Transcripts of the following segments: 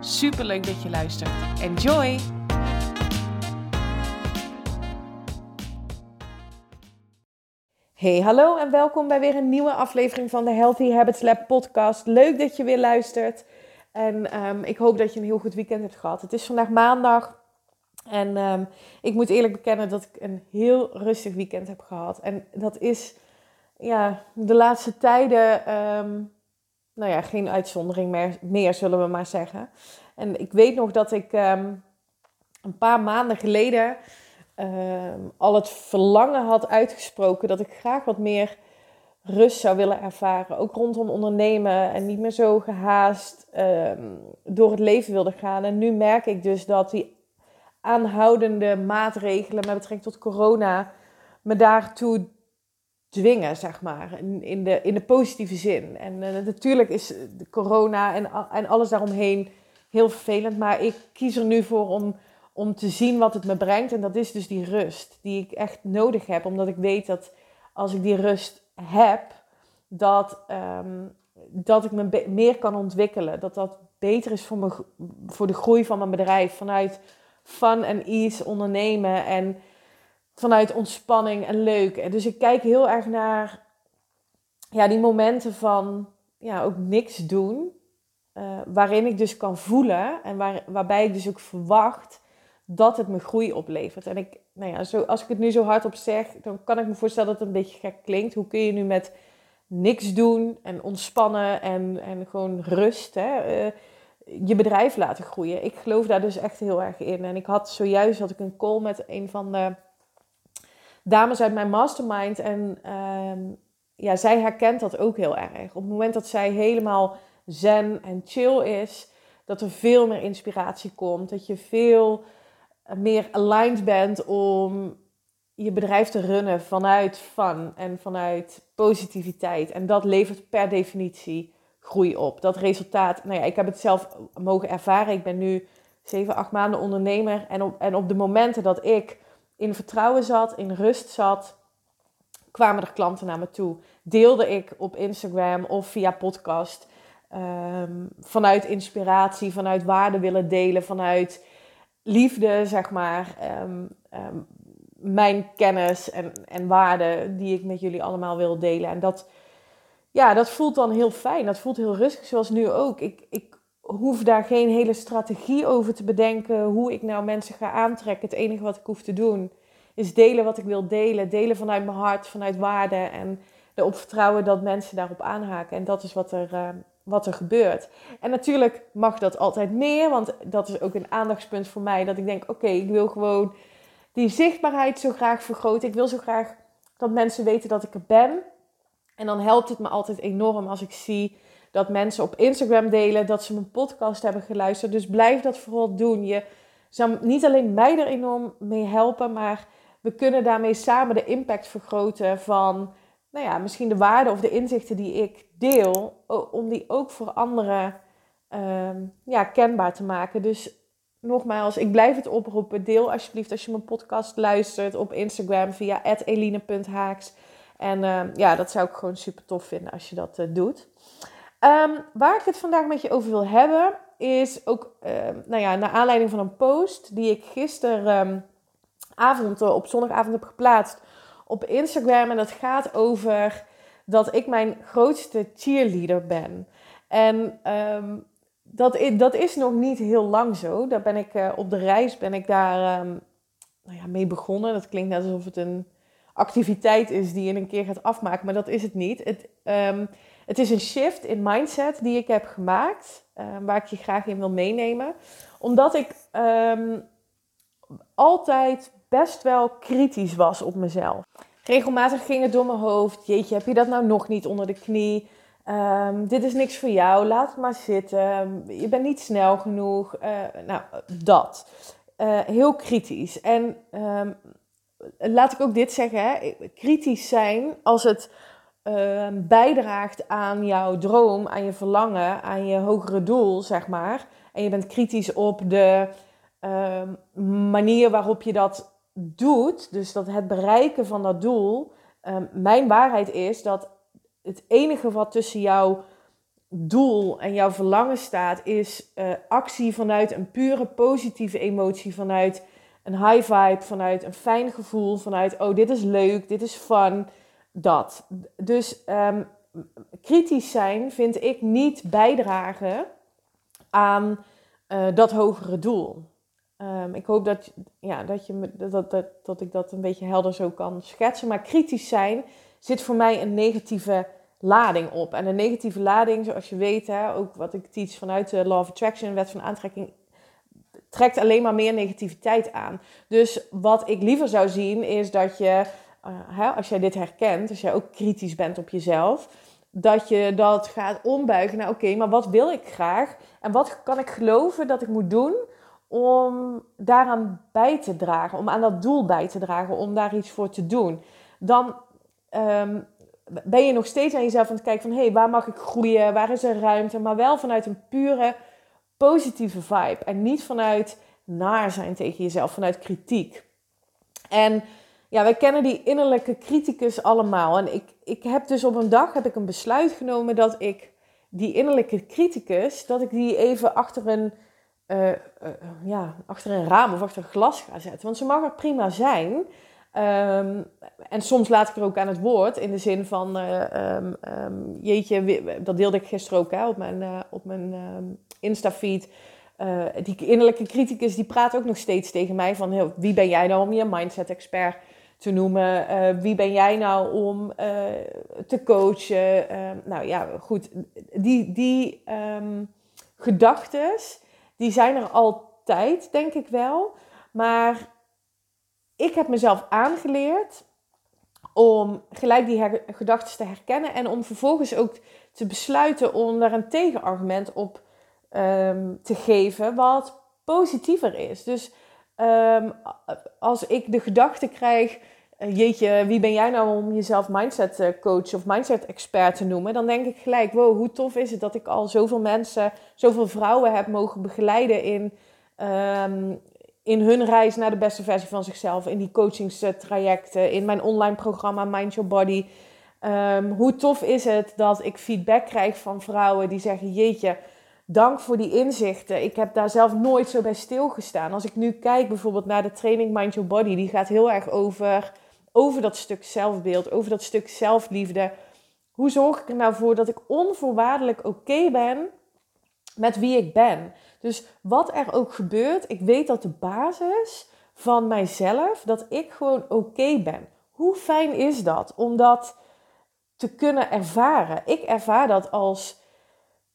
Super leuk dat je luistert. Enjoy! Hey, hallo en welkom bij weer een nieuwe aflevering van de Healthy Habits Lab podcast. Leuk dat je weer luistert. En um, ik hoop dat je een heel goed weekend hebt gehad. Het is vandaag maandag. En um, ik moet eerlijk bekennen dat ik een heel rustig weekend heb gehad. En dat is ja, de laatste tijden, um, nou ja, geen uitzondering meer, meer, zullen we maar zeggen. En ik weet nog dat ik een paar maanden geleden al het verlangen had uitgesproken dat ik graag wat meer rust zou willen ervaren. Ook rondom ondernemen en niet meer zo gehaast um, door het leven wilde gaan. En nu merk ik dus dat die aanhoudende maatregelen met betrekking tot corona me daartoe dwingen, zeg maar, in, de, in de positieve zin. En uh, natuurlijk is de corona en, en alles daaromheen heel vervelend, maar ik kies er nu voor om, om te zien wat het me brengt. En dat is dus die rust die ik echt nodig heb, omdat ik weet dat als ik die rust heb, dat, um, dat ik me meer kan ontwikkelen. Dat dat beter is voor, me, voor de groei van mijn bedrijf. Vanuit fun en ease ondernemen en vanuit ontspanning en leuk. Dus ik kijk heel erg naar ja, die momenten van ja, ook niks doen. Uh, waarin ik dus kan voelen en waar, waarbij ik dus ook verwacht dat het me groei oplevert. En ik, nou ja, zo, als ik het nu zo hardop zeg, dan kan ik me voorstellen dat het een beetje gek klinkt. Hoe kun je nu met niks doen en ontspannen en, en gewoon rust hè, uh, je bedrijf laten groeien? Ik geloof daar dus echt heel erg in. En ik had zojuist had ik een call met een van de dames uit mijn mastermind. En uh, ja, zij herkent dat ook heel erg. Op het moment dat zij helemaal zen en chill is, dat er veel meer inspiratie komt. Dat je veel meer aligned bent om je bedrijf te runnen vanuit fun en vanuit positiviteit. En dat levert per definitie groei op. Dat resultaat, nou ja, ik heb het zelf mogen ervaren. Ik ben nu 7, 8 maanden ondernemer. En op, en op de momenten dat ik in vertrouwen zat, in rust zat, kwamen er klanten naar me toe. Deelde ik op Instagram of via podcast. Um, vanuit inspiratie, vanuit waarde willen delen, vanuit liefde, zeg maar, um, um, mijn kennis en, en waarde die ik met jullie allemaal wil delen. En dat, ja, dat voelt dan heel fijn. Dat voelt heel rustig, zoals nu ook. Ik, ik hoef daar geen hele strategie over te bedenken hoe ik nou mensen ga aantrekken. Het enige wat ik hoef te doen is delen wat ik wil delen. Delen vanuit mijn hart, vanuit waarde en erop vertrouwen dat mensen daarop aanhaken. En dat is wat er, uh, wat er gebeurt. En natuurlijk mag dat altijd meer, want dat is ook een aandachtspunt voor mij. Dat ik denk, oké, ik wil gewoon die zichtbaarheid zo graag vergroten. Ik wil zo graag dat mensen weten dat ik er ben. En dan helpt het me altijd enorm als ik zie dat mensen op Instagram delen dat ze mijn podcast hebben geluisterd. Dus blijf dat vooral doen. Je zou niet alleen mij er enorm mee helpen, maar we kunnen daarmee samen de impact vergroten van nou ja, misschien de waarden of de inzichten die ik deel, om die ook voor anderen uh, ja, kenbaar te maken. Dus nogmaals, ik blijf het oproepen. Deel alsjeblieft als je mijn podcast luistert op Instagram via eline.haaks. En uh, ja, dat zou ik gewoon super tof vinden als je dat uh, doet. Um, waar ik het vandaag met je over wil hebben, is ook, uh, nou ja, naar aanleiding van een post die ik gisteravond um, op zondagavond heb geplaatst op Instagram. En dat gaat over dat ik mijn grootste cheerleader ben. En dat, dat is nog niet heel lang zo. Daar ben ik uh, op de reis ben ik daar nou ja, mee begonnen. Dat klinkt net alsof het een activiteit is die je een keer gaat afmaken, maar dat is het niet. Het, um, het is een shift in mindset die ik heb gemaakt, uh, waar ik je graag in wil meenemen. Omdat ik altijd best wel kritisch was op mezelf. Regelmatig ging het door mijn hoofd. Jeetje, heb je dat nou nog niet onder de knie? Ehm, dit is niks voor jou, laat het maar zitten. Je bent niet snel genoeg. Uh, nou, dat. Uh, heel kritisch. En laat ik ook dit zeggen: hè? kritisch zijn als het uh, bijdraagt aan jouw droom, aan je verlangen, aan je hogere doel, zeg maar. En je bent kritisch op de manier waarop je dat doet. Dus dat het bereiken van dat doel. mijn waarheid is dat het enige wat tussen jouw doel en jouw verlangen staat, is uh, actie vanuit een pure positieve emotie, vanuit een high vibe, vanuit een fijn gevoel, vanuit oh dit is leuk, dit is fun, dat. Dus um, kritisch zijn vind ik niet bijdragen aan uh, dat hogere doel. Um, ik hoop dat, ja, dat, je, dat, dat, dat ik dat een beetje helder zo kan schetsen. Maar kritisch zijn zit voor mij een negatieve lading op. En een negatieve lading, zoals je weet, hè, ook wat ik teach vanuit de Law of Attraction, wet van aantrekking, trekt alleen maar meer negativiteit aan. Dus wat ik liever zou zien, is dat je, hè, als jij dit herkent, als jij ook kritisch bent op jezelf, dat je dat gaat ombuigen naar oké, maar wat wil ik graag? En wat kan ik geloven dat ik moet doen om daaraan bij te dragen, om aan dat doel bij te dragen, om daar iets voor te doen? Dan um, ben je nog steeds aan jezelf aan het kijken van... hé, hey, waar mag ik groeien? Waar is er ruimte? Maar wel vanuit een pure positieve vibe. En niet vanuit naar zijn tegen jezelf, vanuit kritiek. En ja, wij kennen die innerlijke criticus allemaal. En ik, ik heb dus op een dag heb ik een besluit genomen dat ik die innerlijke criticus... dat ik die even achter een... Uh, uh, ja, achter een raam of achter een glas ga zetten. Want ze mag er prima zijn... Um, en soms laat ik er ook aan het woord in de zin van, uh, um, um, jeetje, dat deelde ik gisteren ook hè, op mijn, op mijn Insta-feed. Uh, die innerlijke criticus die praat ook nog steeds tegen mij van, wie ben jij nou om je mindset-expert te noemen? wie ben jij nou om te coachen? nou ja, goed, die, die gedachtes, die zijn er altijd, denk ik wel. Maar ik heb mezelf aangeleerd om gelijk die gedachten te herkennen en om vervolgens ook te besluiten om daar een tegenargument op um, te geven wat positiever is. Dus um, als ik de gedachte krijg, uh, jeetje, wie ben jij nou om jezelf mindset eh, coach of mindset expert te noemen, dan denk ik gelijk, wow, hoe tof is het dat ik al zoveel mensen, zoveel vrouwen heb mogen begeleiden in um, in hun reis naar de beste versie van zichzelf, in die coachingstrajecten, in mijn online programma Mind Your Body. Hoe tof is het dat ik feedback krijg van vrouwen die zeggen: Jeetje, dank voor die inzichten. Ik heb daar zelf nooit zo bij stilgestaan. Als ik nu kijk bijvoorbeeld naar de training Mind Your Body, die gaat heel erg over, over dat stuk zelfbeeld, over dat stuk zelfliefde. Hoe zorg ik er nou voor dat ik onvoorwaardelijk oké ben met wie ik ben? Dus wat er ook gebeurt, ik weet dat de basis van mijzelf, dat ik gewoon oké ben. Hoe fijn is dat om dat te kunnen ervaren? Ik ervaar dat als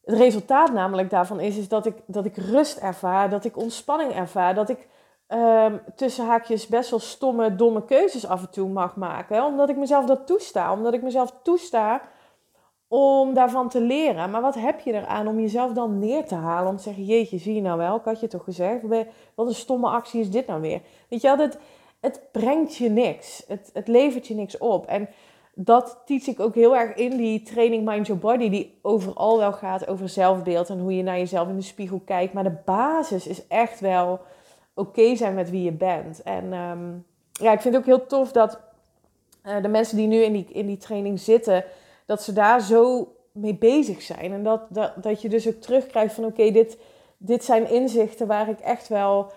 het resultaat namelijk daarvan is, is dat ik, dat ik rust ervaar, dat ik ontspanning ervaar, dat ik um, tussen haakjes best wel stomme, domme keuzes af en toe mag maken. Omdat ik mezelf dat toesta, omdat ik mezelf toesta om daarvan te leren. Maar wat heb je eraan om jezelf dan neer te halen? Om te zeggen, jeetje, zie je nou wel? Ik had je toch gezegd? Wat een stomme actie is dit nou weer? Weet je wel, het, het brengt je niks. Het, het levert je niks op. En dat teach ik ook heel erg in die training Mind Your Body. Die overal wel gaat over zelfbeeld en hoe je naar jezelf in de spiegel kijkt. Maar de basis is echt wel oké zijn met wie je bent. En ehm, ja, ik vind het ook heel tof dat uh, de mensen die nu in die, in die training zitten dat ze daar zo mee bezig zijn. En dat, dat, dat je dus ook terugkrijgt van oké, dit, dit zijn inzichten waar ik echt wel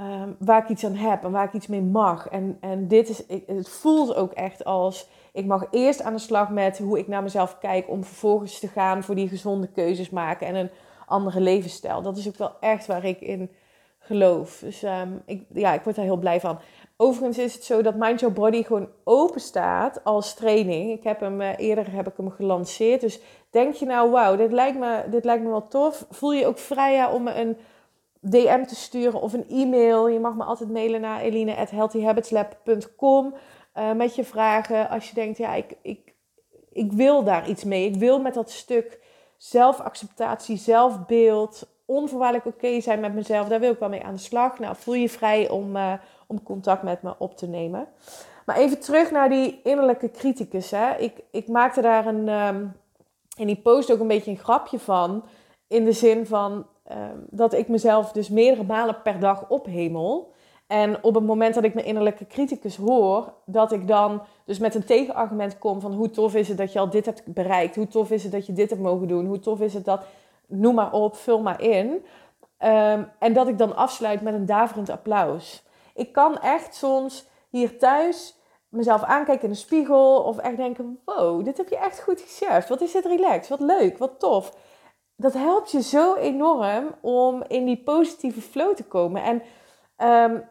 um, waar ik iets aan heb en waar ik iets mee mag. En, en dit is, het voelt ook echt als ik mag eerst aan de slag met hoe ik naar mezelf kijk om vervolgens te gaan voor die gezonde keuzes maken en een andere levensstijl. Dat is ook wel echt waar ik in geloof. Dus um, ik, ja, ik word daar heel blij van. Overigens is het zo dat Mind Your Body gewoon open staat als training. Ik heb hem, uh, eerder heb ik hem gelanceerd. Dus denk je nou, wauw, dit, lijkt me, dit lijkt me wel tof. Voel je ook vrij om me een DM te sturen of een e-mail. Je mag me altijd mailen naar eline.healthyhabitslab.com uh, met je vragen. Als je denkt, ja, ik, ik, ik wil daar iets mee. Ik wil met dat stuk zelfacceptatie, zelfbeeld, onvoorwaardelijk oké zijn met mezelf. Daar wil ik wel mee aan de slag. Nou, voel je vrij om, uh, om contact met me op te nemen. Maar even terug naar die innerlijke criticus. Hè. Ik, ik maakte daar een, um, in die post ook een beetje een grapje van. In de zin van um, dat ik mezelf dus meerdere malen per dag ophemel. En op het moment dat ik mijn innerlijke criticus hoor, dat ik dan dus met een tegenargument kom van hoe tof is het dat je al dit hebt bereikt, hoe tof is het dat je dit hebt mogen doen, hoe tof is het dat, noem maar op, vul maar in. Um, en dat ik dan afsluit met een daverend applaus. Ik kan echt soms hier thuis mezelf aankijken in de spiegel of echt denken, wow, dit heb je echt goed gecheft. Wat is dit relaxed, wat leuk, wat tof. Dat helpt je zo enorm om in die positieve flow te komen. En um,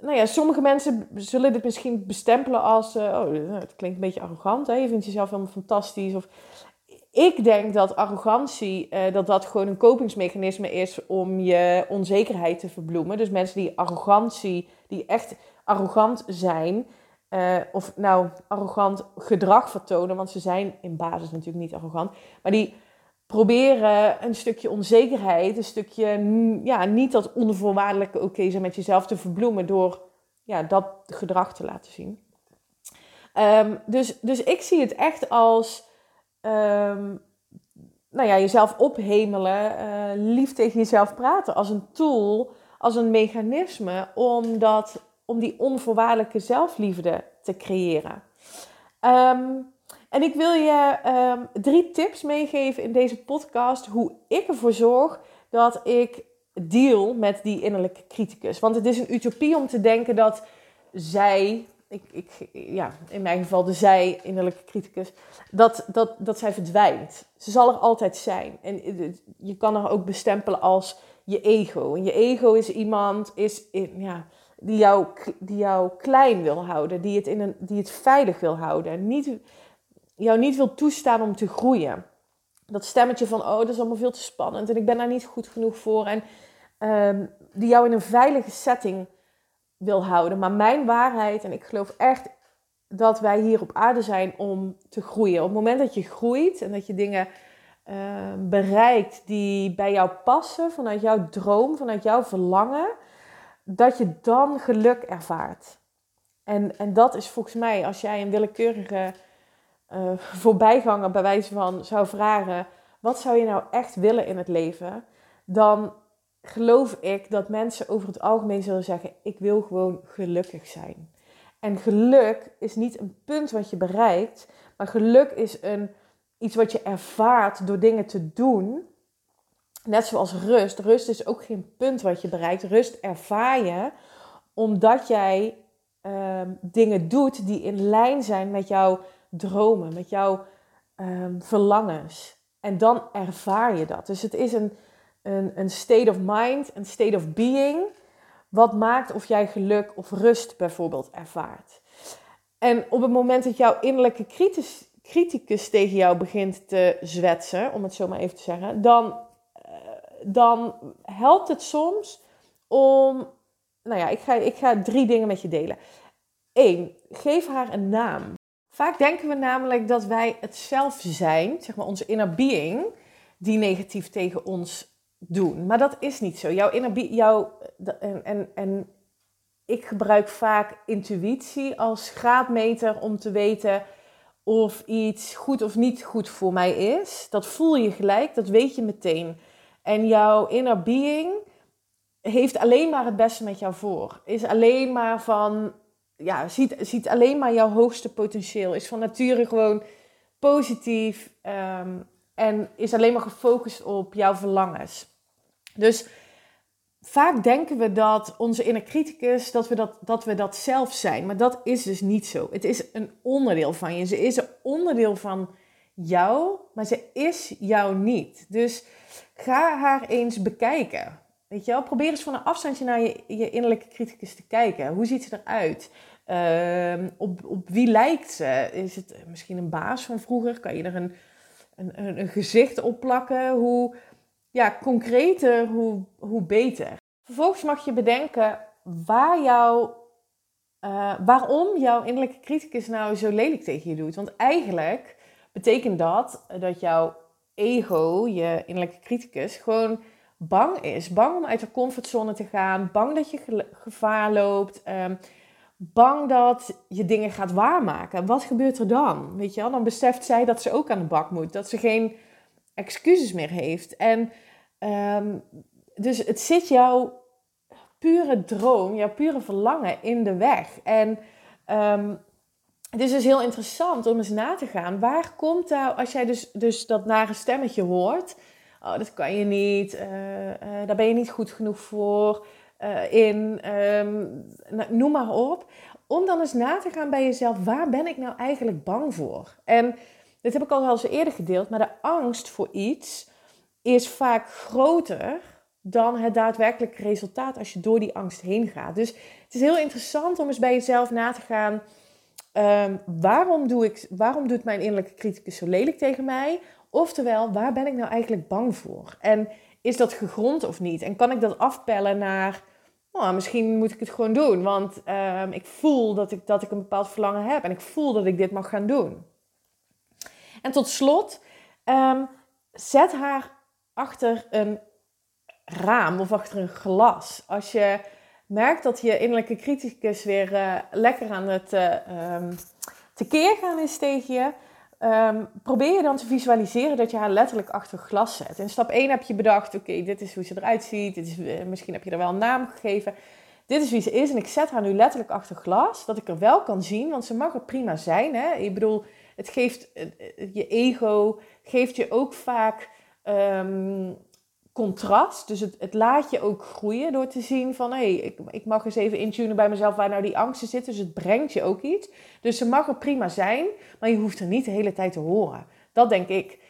nou ja, sommige mensen zullen dit misschien bestempelen als, uh, oh, het klinkt een beetje arrogant, hè? je vindt jezelf helemaal fantastisch. Of, ik denk dat arrogantie, uh, dat dat gewoon een kopingsmechanisme is om je onzekerheid te verbloemen. Dus mensen die arrogantie, die echt arrogant zijn, of nou arrogant gedrag vertonen, want ze zijn in basis natuurlijk niet arrogant, maar die proberen een stukje onzekerheid, een stukje, ja, niet dat onvoorwaardelijke oké zijn met jezelf te verbloemen door ja, dat gedrag te laten zien. Um, dus, dus ik zie het echt als, um, nou ja, jezelf ophemelen, uh, lief tegen jezelf praten, als een tool, als een mechanisme om, dat, om die onvoorwaardelijke zelfliefde te creëren. Um, en ik wil je um, drie tips meegeven in deze podcast hoe ik ervoor zorg dat ik deal met die innerlijke criticus. Want het is een utopie om te denken dat zij, ik, ik, ja, in mijn geval de zij, innerlijke criticus, dat, dat, dat zij verdwijnt. Ze zal er altijd zijn. En je kan haar ook bestempelen als je ego. En je ego is iemand is, ja, die, jou, die jou klein wil houden, die het, in een, die het veilig wil houden. Niet jou niet wil toestaan om te groeien. Dat stemmetje van, oh, dat is allemaal veel te spannend en ik ben daar niet goed genoeg voor. En um, die jou in een veilige setting wil houden. Maar mijn waarheid, en ik geloof echt dat wij hier op aarde zijn om te groeien. Op het moment dat je groeit en dat je dingen uh, bereikt die bij jou passen, vanuit jouw droom, vanuit jouw verlangen, dat je dan geluk ervaart. En, en dat is volgens mij, als jij een willekeurige uh, voorbijganger bij wijze van zou vragen: wat zou je nou echt willen in het leven? Dan geloof ik dat mensen over het algemeen zullen zeggen: ik wil gewoon gelukkig zijn. En geluk is niet een punt wat je bereikt, maar geluk is een, iets wat je ervaart door dingen te doen. Net zoals rust. Rust is ook geen punt wat je bereikt. Rust ervaar je omdat jij uh, dingen doet die in lijn zijn met jouw dromen, met jouw um, verlangens. En dan ervaar je dat. Dus het is een, een, een state of mind, een state of being, wat maakt of jij geluk of rust bijvoorbeeld ervaart. En op het moment dat jouw innerlijke criticus, criticus tegen jou begint te zwetsen, om het zo maar even te zeggen, dan, uh, dan helpt het soms om. Nou ja, ik ga, ik ga drie dingen met je delen. Eén, geef haar een naam. Vaak denken we namelijk dat wij het zelf zijn, zeg maar onze inner being, die negatief tegen ons doen. Maar dat is niet zo. Jouw inner being, jouw, en, en, en ik gebruik vaak intuïtie als graadmeter om te weten of iets goed of niet goed voor mij is. Dat voel je gelijk, dat weet je meteen. En jouw inner being heeft alleen maar het beste met jou voor. Is alleen maar van ja, ziet, ziet alleen maar jouw hoogste potentieel. Is van nature gewoon positief ehm, en is alleen maar gefocust op jouw verlangens. Dus vaak denken we dat onze inner criticus, dat we dat, dat we dat zelf zijn. Maar dat is dus niet zo. Het is een onderdeel van je. Ze is een onderdeel van jou, maar ze is jou niet. Dus ga haar eens bekijken. Weet je probeer eens van een afstandje naar je, je innerlijke criticus te kijken. Hoe ziet ze eruit? Uh, op, op wie lijkt ze? Is het misschien een baas van vroeger? Kan je er een, een, een gezicht op plakken? Hoe ja, concreter, hoe, hoe beter. Vervolgens mag je bedenken waar jouw, uh, waarom jouw innerlijke criticus nou zo lelijk tegen je doet. Want eigenlijk betekent dat dat jouw ego, je innerlijke criticus, gewoon bang is. Bang om uit de comfortzone te gaan, bang dat je gevaar loopt, um, bang dat je dingen gaat waarmaken. Wat gebeurt er dan? Weet je wel, dan beseft zij dat ze ook aan de bak moet, dat ze geen excuses meer heeft. En ehm, dus het zit jouw pure droom, jouw pure verlangen in de weg. En um, het is dus heel interessant om eens na te gaan. Waar komt nou, als jij dus, dus dat nare stemmetje hoort. Oh, dat kan je niet. Uh, uh, daar ben je niet goed genoeg voor. Uh, in, um, noem maar op. Om dan eens na te gaan bij jezelf. Waar ben ik nou eigenlijk bang voor? En dit heb ik al wel eens eerder gedeeld. Maar de angst voor iets is vaak groter dan het daadwerkelijke resultaat als je door die angst heen gaat. Dus het is heel interessant om eens bij jezelf na te gaan Um, waarom, doe ik, waarom doet mijn innerlijke criticus zo lelijk tegen mij? Oftewel, waar ben ik nou eigenlijk bang voor? En is dat gegrond of niet? En kan ik dat afpellen naar, oh, misschien moet ik het gewoon doen, want um, ik voel dat ik, dat ik een bepaald verlangen heb en ik voel dat ik dit mag gaan doen. En tot slot, um, zet haar achter een raam of achter een glas. Als je merkt dat je innerlijke criticus weer uh, lekker aan het uh, um, tekeer gaan is tegen je, um, probeer je dan te visualiseren dat je haar letterlijk achter glas zet. In stap 1 heb je bedacht, oké, dit is hoe ze eruit ziet, dit is, uh, misschien heb je er wel een naam gegeven. Dit is wie ze is en ik zet haar nu letterlijk achter glas, dat ik er wel kan zien, want ze mag er prima zijn. Hè? Ik bedoel, het geeft, je ego geeft je ook vaak... Um, contrast. Dus het, laat je ook groeien door te zien van... hé, hey, ik, ik mag eens even intunen bij mezelf waar nou die angsten zitten. Dus het brengt je ook iets. Dus ze mag er prima zijn, maar je hoeft er niet de hele tijd te horen. Dat denk ik.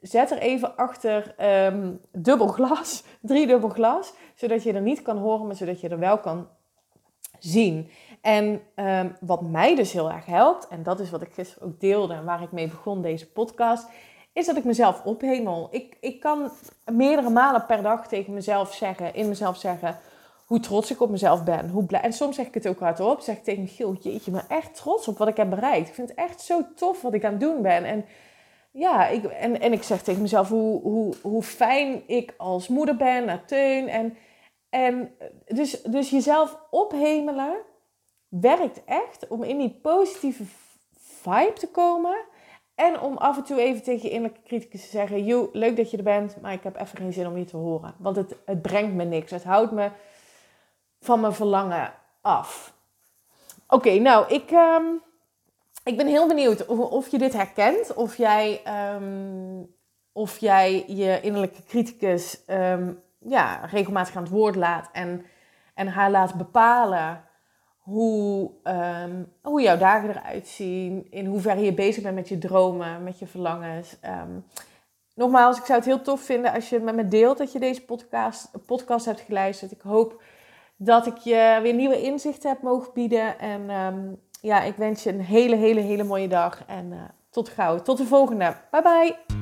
Zet er even achter um, dubbel glas, driedubbel glas... zodat je er niet kan horen, maar zodat je er wel kan zien. En um, wat mij dus heel erg helpt... en dat is wat ik gisteren ook deelde en waar ik mee begon deze podcast is dat ik mezelf ophemel. Ik, ik kan meerdere malen per dag tegen mezelf zeggen, in mezelf zeggen, hoe trots ik op mezelf ben. Hoe blij. En soms zeg ik het ook hardop. Zeg ik tegen Giel, jeetje, maar echt trots op wat ik heb bereikt. Ik vind het echt zo tof wat ik aan het doen ben. En ja, ik, en, en ik zeg tegen mezelf hoe, hoe, hoe fijn ik als moeder ben naar Teun. En, en dus, dus jezelf ophemelen werkt echt om in die positieve vibe te komen. En om af en toe even tegen je innerlijke criticus te zeggen: Joe, leuk dat je er bent, maar ik heb even geen zin om je te horen. Want het, het brengt me niks. Het houdt me van mijn verlangen af. Oké, nou, ik, um, ik ben heel benieuwd of, of, je dit herkent. Of jij, um, of jij je innerlijke criticus um, ja, regelmatig aan het woord laat en, en haar laat bepalen hoe, um, hoe jouw dagen eruit zien, in hoeverre je bezig bent met je dromen, met je verlangens. Um, nogmaals, ik zou het heel tof vinden als je met me deelt dat je deze podcast, podcast hebt geluisterd. Ik hoop dat ik je weer nieuwe inzichten heb mogen bieden. En um, ja, ik wens je een hele, hele, hele mooie dag. En uh, tot gauw. Tot de volgende. Bye bye.